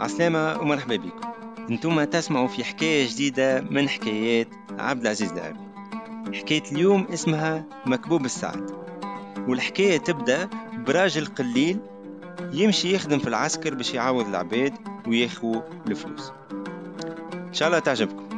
عسلامة ومرحبا بكم. أنتم تسمعوا في حكاية جديدة من حكايات عبد العزيز العربي حكاية اليوم اسمها مكبوب السعد. والحكاية تبدأ براجل قليل يمشي يخدم في العسكر باش يعوض العباد وياخو الفلوس. إن شاء الله تعجبكم.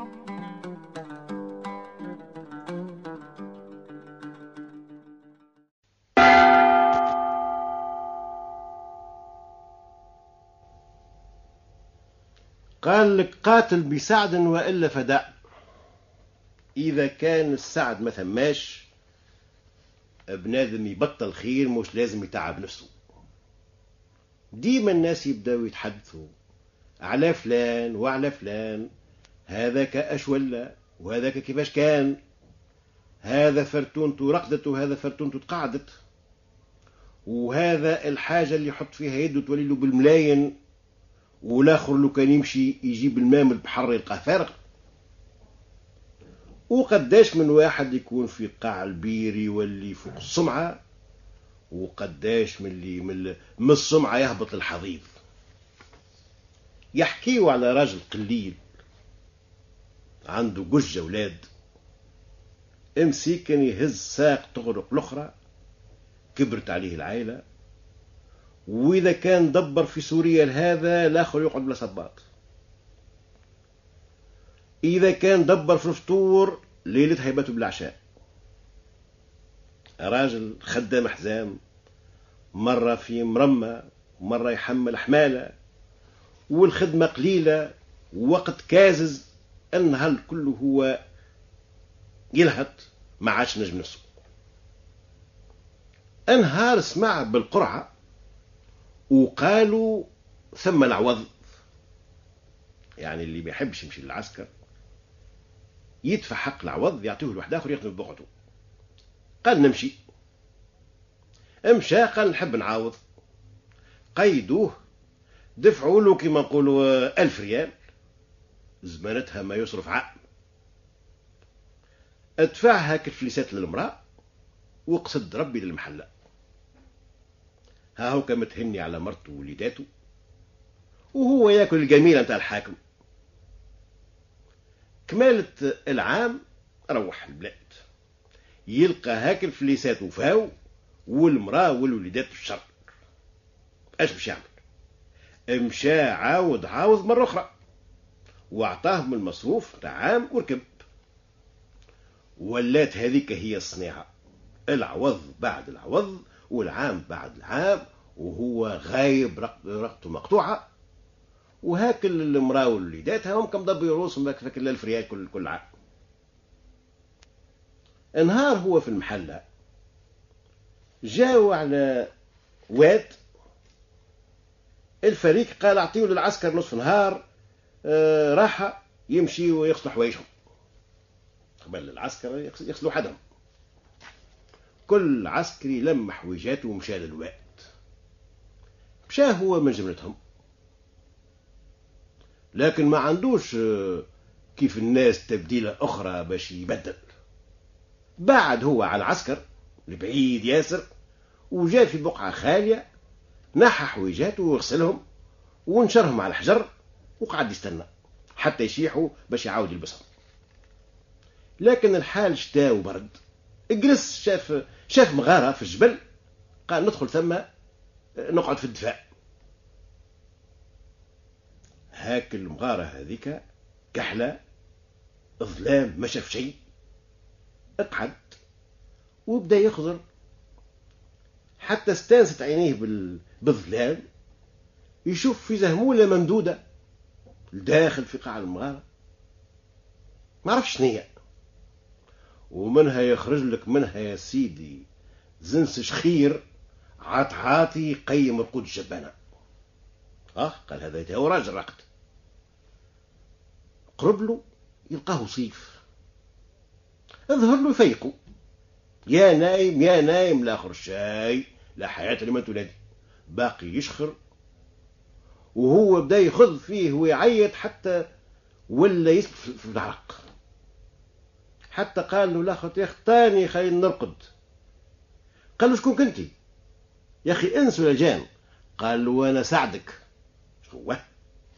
قال لك قاتل بسعد وإلا فداء إذا كان السعد ما ثماش بنادم يبطل خير مش لازم يتعب نفسه. ديما الناس يبداو يتحدثوا على فلان وعلى فلان هذا كأش ولا وهذاك كيفاش كان هذا فرتونته رقدت وهذا فرتونته تقعدت. وهذا الحاجة اللي يحط فيها يده تولي له بالملاين والآخر لو كان يمشي يجيب الماء من البحر يلقاه فارغ. وقداش من واحد يكون في قاع البير يولي فوق السمعة وقداش من اللي من, السمعة يهبط للحضيض. يحكيوا على راجل قليل عنده جج أولاد. كان يهز ساق تغرق الأخرى كبرت عليه العائلة. وإذا كان دبر في سوريا لهذا الآخر يقعد بلا صباط. إذا كان دبر في الفطور ليلة هيبته بالعشاء راجل خدام حزام مرة في مرمى مرة يحمل حمالة والخدمة قليلة وقت كازز النهار كله هو يلهط ما عادش نجم نفسه أنهار سمع بالقرعة وقالوا ثم العوض. يعني اللي ما يحبش يمشي للعسكر يدفع حق العوض يعطيه لواحد آخر يخدم بوقته. قال نمشي. مشى قال نحب نعاوض قيدوه دفعوا له كما نقولوا ألف ريال. زمانتها ما يصرف عام ادفعها كالفليسات للمرأة وقصد ربي للمحلة. ها هو كمتهني على مرته ووليداته وهو ياكل الجميلة نتاع الحاكم. كمالة العام روح البلاد. يلقى هاك الفليسات وفاو والمرأة والوليدات الشر. اش باش يعمل؟ مشى عاود عاود مرة أخرى. وأعطاهم المصروف تاع عام وركب. ولات هذيك هي الصنيعة. العوض بعد العوض والعام بعد العام وهو غايب رقبته مقطوعة. وهاك المرأة والوليدات هم كم ضبوا رؤوسهم فاك الفريال كل كل عام. نهار هو في المحلة. جاوا على واد الفريق قال اعطيه للعسكر نصف نهار آه راحة يمشي ويغسلوا حوايجهم قبل العسكر يغسلوا حدهم كل عسكري لم حويجاته ومشى للواد مشى هو من جملتهم. لكن ما عندوش آه، كيف الناس تبديلة أخرى باش يبدل. بعد هو على العسكر البعيد ياسر وجاء في بقعة خالية نحى حويجاته وغسلهم ونشرهم على الحجر وقعد يستنى حتى يشيحوا باش يعاود يلبسهم. لكن الحال شتاء وبرد. جلس شاف شاف مغارة في الجبل قال ندخل ثم نقعد في الدفاع. هاك المغارة هذيك كحلة ظلام ما شاف شيء اقعد. وبدأ يخضر. حتى استانست عينيه بالظلام يشوف في زهمولة ممدودة داخل في قاع المغارة. ما عرفش شنية ومنها يخرج لك منها يا سيدي. زنس شخير عاطي يقيم رقود الجبانة آه قال هذا هو راجل رقد قرب له يلقاه صيف اظهر له يفيقه يا نايم يا نايم لا الشاي لا حياة لمن تنادي. باقي يشخر وهو بدا يخذ فيه ويعيط حتى ولا يسبح في العرق. حتى قال له لاخت يا أخي تاني خلينا نرقد قال له شكون كنتي؟ يا أخي أنس ولا جان. قال له أنا ساعدك شو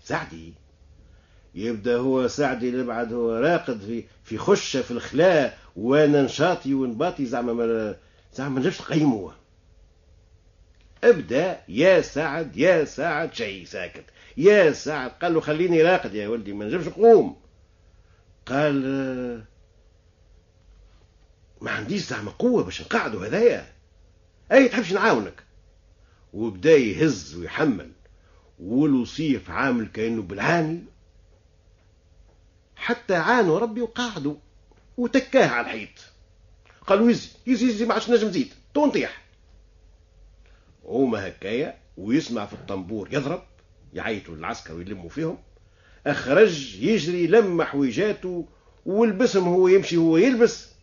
سعدي. يبدأ هو سعدي اللي بعد هو راقد في في خشة في الخلاء. وأنا نشاطي ونباطي زعما ما زعما ما نقيمه أبدأ يا سعد يا سعد شيء ساكت. يا سعد. قال له خليني راقد يا ولدي ما نجمش نقوم. قال ما عنديش زعما قوة باش نقعدوا هذايا. أي تحبش نعاونك. وبدا يهز ويحمل والوصيف عامل كأنه بالعاني. حتى عانوا ربي وقعدوا وتكاه على الحيط. قالوا يزي يزي يزي ما عادش نجم زيد تو نطيح. هما هكايا ويسمع في الطنبور يضرب يعيطوا للعسكر ويلموا فيهم. أخرج يجري لم حويجاته ولبسهم هو يمشي هو يلبس.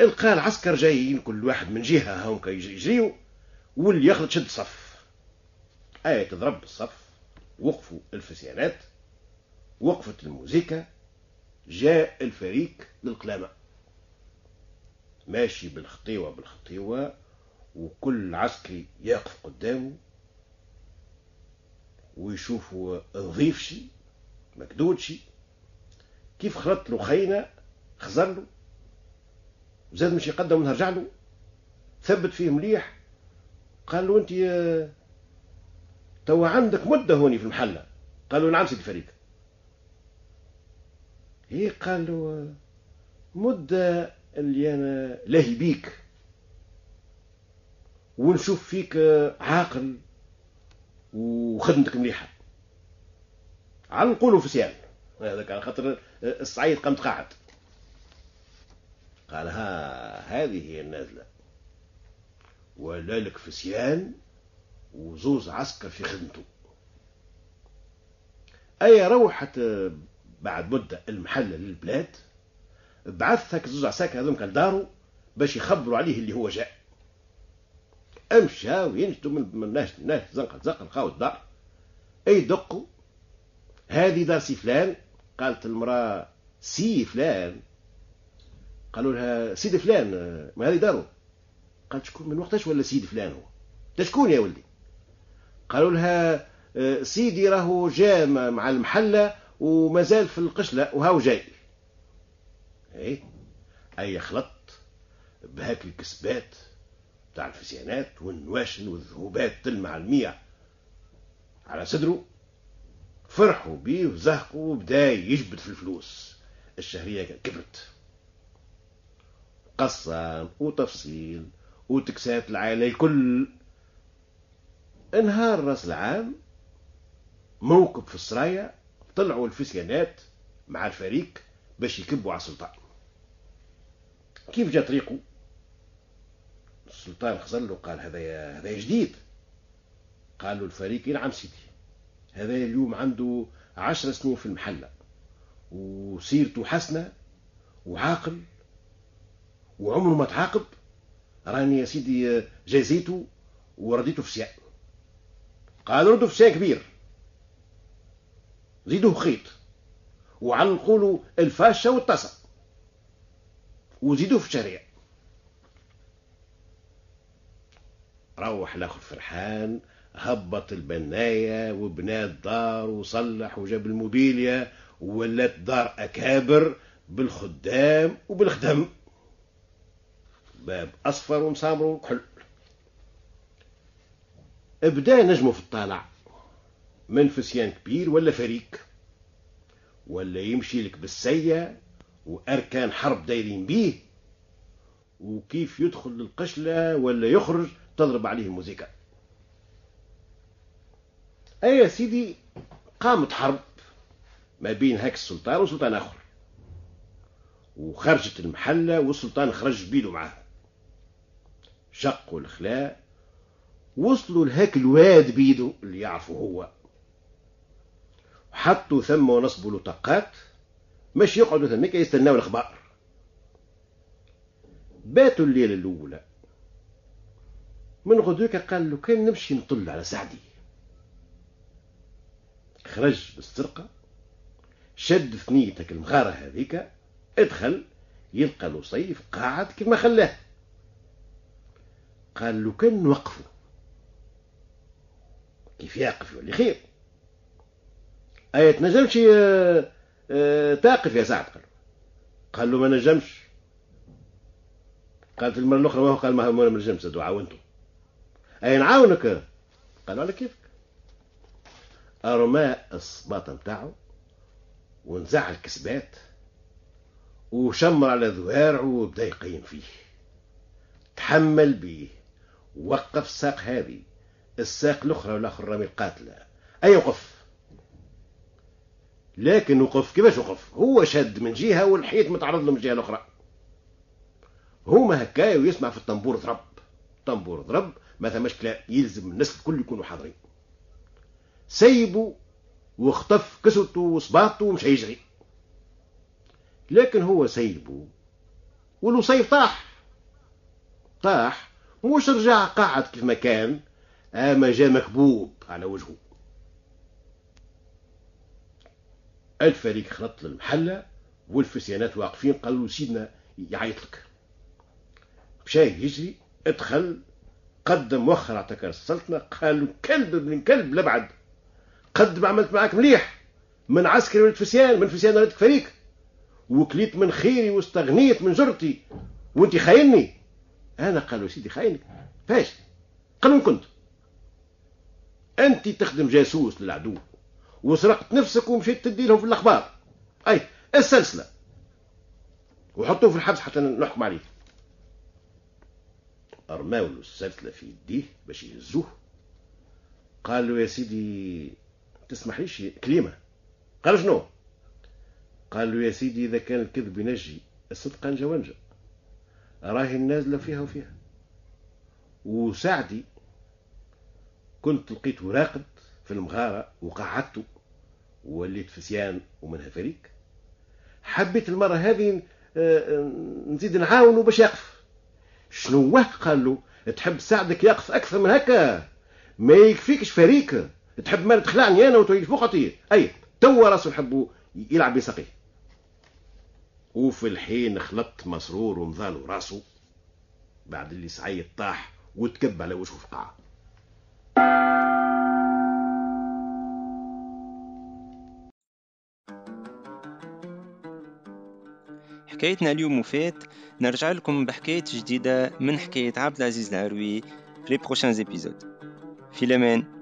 القى العسكر جايين كل واحد من جهة هم يجريوا واللي ياخذ شد صف. آية تضرب الصف وقفوا الفسيانات. وقفت الموزيكا. جاء الفريق للقلامة. ماشي بالخطيوة بالخطيوة. وكل عسكري يقف قدامه. ويشوفوا نظيف شي مكدود شي. كيف خلط له خينة خزر له. زاد مش يقدم ونرجع له ثبت فيه مليح قال له أنت توا عندك مدة هوني في المحلة. قال له نعم سيدي فريد. هي قال له مدة اللي أنا لاهي بيك. ونشوف فيك عاقل وخدمتك مليحة. على نقولوا في سيان. هذاك على خاطر الصعيد قمت قاعد قال ها هذه هي النازلة. ولا لك فسيان وزوز عسكر في خدمته. أي روحت بعد مدة المحلة للبلاد بعث هك زوز عساكر هذوم كان باش يخبروا عليه اللي هو جاء. أمشى وينشدوا من ناس ناس زنقة زنقة لقاو الدار أي دقوا هذه دار سي فلان. قالت المرأة سي فلان. قالوا لها سيد فلان ما هذه دارو؟ قالت شكون من وقتاش ولا سيد فلان هو؟ شكون يا ولدي؟ قالوا لها آه، سيدي راهو جاء مع المحلة ومازال في القشلة وهاو جاي. إيه؟ أي خلط بهاك الكسبات تاع الفسيانات والنواشن والذهوبات تلمع المية على صدره فرحوا بيه وزهقوا وبدأ يجبد في الفلوس. الشهرية كبرت. قصة وتفصيل وتكسات العائلة الكل. انهار رأس العام موكب في السرايا طلعوا الفسيانات مع الفريق باش يكبوا على السلطان. كيف جا طريقه؟ السلطان خزر له قال هذا هذا جديد. قال له الفريق نعم سيدي هذا اليوم عنده عشر سنين في المحلة وسيرته حسنة وعاقل وعمره ما تعاقب. راني يا سيدي جازيته ورديته في سياق. قال ردوا في شيء كبير. زيدوه خيط. وعن نقولوا الفاشة والطاسة. وزيدوه في الشارع. روح الآخر فرحان هبط البناية وبنى الدار وصلح وجاب الموبيليا وولات دار أكابر بالخدام وبالخدم. باب أصفر ومسامر وكحل ابدا نجمه في الطالع. من فسيان كبير ولا فريق؟ ولا يمشي لك بالسية وأركان حرب دايرين بيه؟ وكيف يدخل للقشلة ولا يخرج تضرب عليه الموسيقى؟ أي يا سيدي قامت حرب ما بين هاك السلطان وسلطان آخر. وخرجت المحلة والسلطان خرج بيدو معاه شقوا الخلاء وصلوا لهاك الواد بيدو اللي يعرفه هو. حطوا ثم ونصبوا له طاقات مش يقعدوا ثمك يستناو الأخبار. باتوا الليلة الأولى. من غدوك قال له كان نمشي نطل على سعدي. خرج بالسرقة شد ثنيتك المغارة هذيك ادخل يلقى له صيف قاعد كما خلاه. قال له كان نوقفه. كيف يقف؟ يولي خير. أي تنجمش آه، آه، تقف يا سعد؟ قال قال له ما نجمش. قالت المرة الأخرى ما هو قال ما نجمش دعاء وأنتم أي نعاونك؟ قالوا على كيفك. أرمى الصباط نتاعو ونزع الكسبات وشمر على ذوارعه وبدا يقيم فيه. تحمل بيه. وقف الساق هذه. الساق الأخرى والاخر رامي القاتله أي وقف؟ لكن وقف كيفاش وقف؟ هو شد من جهة والحيط متعرض له من الجهة الأخرى. هما هكايا ويسمع في الطنبور ضرب. طنبور ضرب ما ثماش كلام يلزم الناس الكل يكونوا حاضرين. سيبوا واختف كسرته وصباطه ومشى يجري. لكن هو سيبه والوصيف طاح. طاح. مش رجع قاعد كيف ما كان اما جا مكبوب على وجهه. الفريق خلط للمحلة والفسيانات واقفين قالوا سيدنا يعيط لك. مشى يجري ادخل قدم وخر اعتكر السلطنة قالوا كلب ابن كلب لبعد قدم عملت معاك مليح من عسكري ولد فسيان من فسيان ولدك فريق. وكليت من خيري واستغنيت من جرتي. وانت خايني. أنا قالوا سيدي خاينك فاش؟ قالوا كنت؟ أنت تخدم جاسوس للعدو وسرقت نفسك ومشيت تدي لهم في الأخبار. أي السلسلة. وحطوه في الحبس حتى نحكم عليه. أرماو له السلسلة في يديه باش يهزوه. قال له يا سيدي تسمح ليش كلمة؟ قال شنو؟ قال له يا سيدي إذا كان الكذب ينجي الصدق انجا وانجا راهي النازلة فيها وفيها. وسعدي كنت لقيته راقد في المغارة وقعدته ووليت فسيان ومنها فريق. حبيت المرة هذه آه، آه، نزيد نعاونه باش يقف. شنو قال له تحب سعدك يقف أكثر من هكا؟ ما يكفيكش فريق. تحب ما تخلعني أنا وتعيش فوقتي أي توا راسه نحبه يلعب بسقيه. وفي الحين خلط مسرور ومضالو راسه بعد اللي سعيد طاح وتكب على وجهه في حكايتنا اليوم وفات نرجع لكم بحكاية جديدة من حكاية عبد العزيز العروي لي بروشان زيبيزود في الأمان